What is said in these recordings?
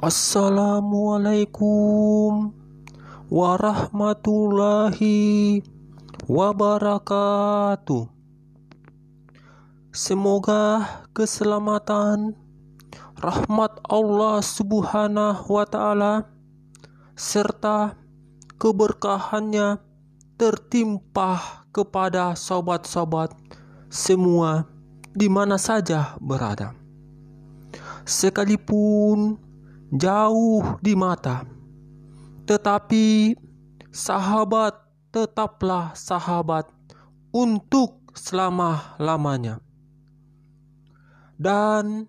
Assalamualaikum warahmatullahi wabarakatuh. Semoga keselamatan, rahmat Allah Subhanahu wa Ta'ala, serta keberkahannya tertimpa kepada sobat-sobat semua di mana saja berada. Sekalipun jauh di mata. Tetapi sahabat tetaplah sahabat untuk selama-lamanya. Dan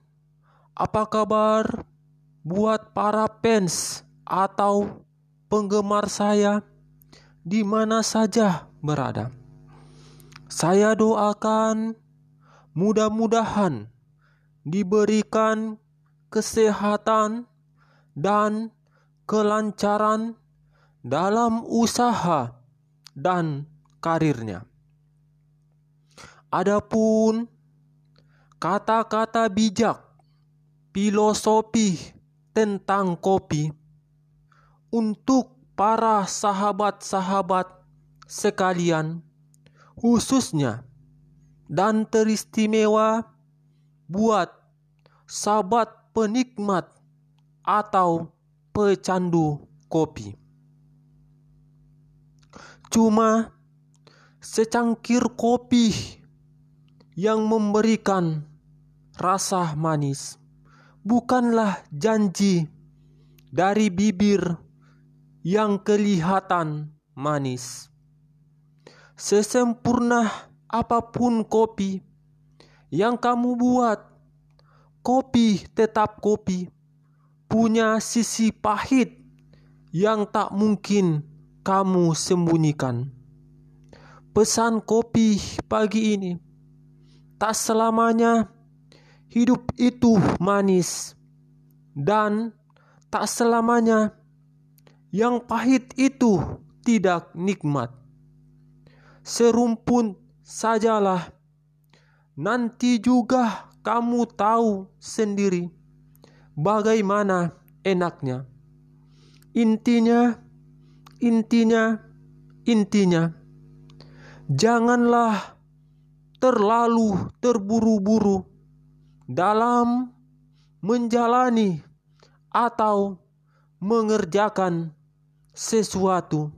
apa kabar buat para fans atau penggemar saya di mana saja berada? Saya doakan mudah-mudahan diberikan kesehatan dan kelancaran dalam usaha dan karirnya. Adapun kata-kata bijak, filosofi tentang kopi untuk para sahabat-sahabat sekalian, khususnya dan teristimewa buat sahabat penikmat atau pecandu kopi. Cuma secangkir kopi yang memberikan rasa manis bukanlah janji dari bibir yang kelihatan manis. Sesempurna apa pun kopi yang kamu buat, kopi tetap kopi punya sisi pahit yang tak mungkin kamu sembunyikan. Pesan kopi pagi ini, tak selamanya hidup itu manis, dan tak selamanya yang pahit itu tidak nikmat. Serumpun sajalah, nanti juga kamu tahu sendiri bagaimana enaknya. Intinya, intinya, intinya, janganlah terlalu terburu-buru dalam menjalani atau mengerjakan sesuatu.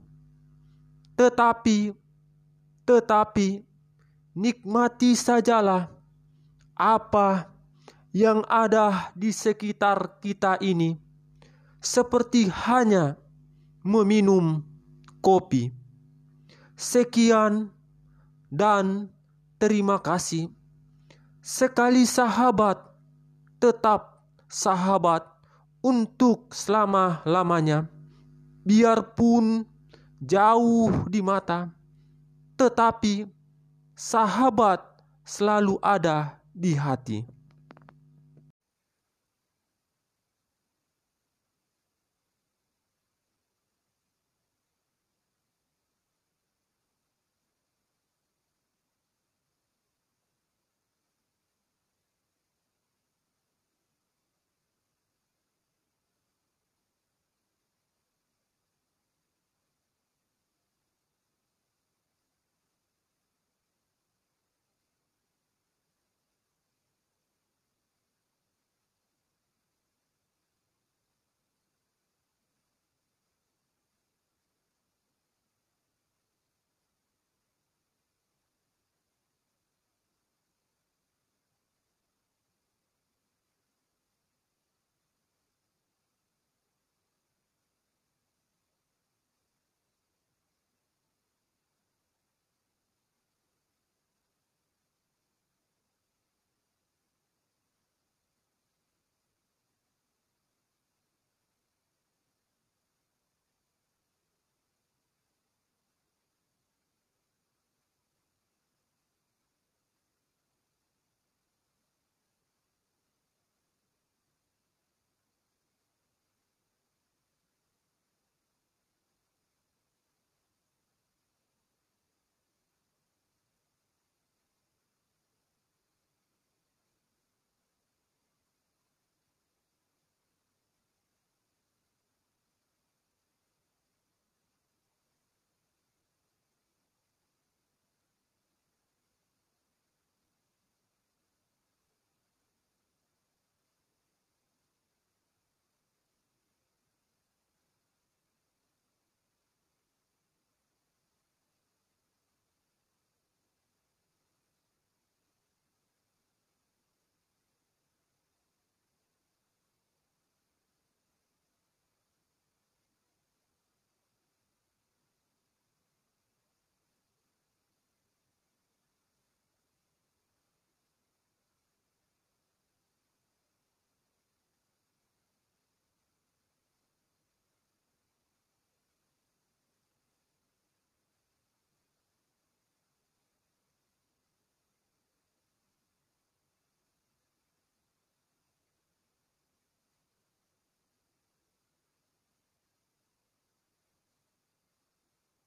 Tetapi, tetapi, nikmati sajalah apa yang ada di sekitar kita ini seperti hanya meminum kopi. Sekian dan terima kasih. Sekali sahabat, tetap sahabat untuk selama-lamanya. Biarpun jauh di mata, tetapi sahabat selalu ada di hati.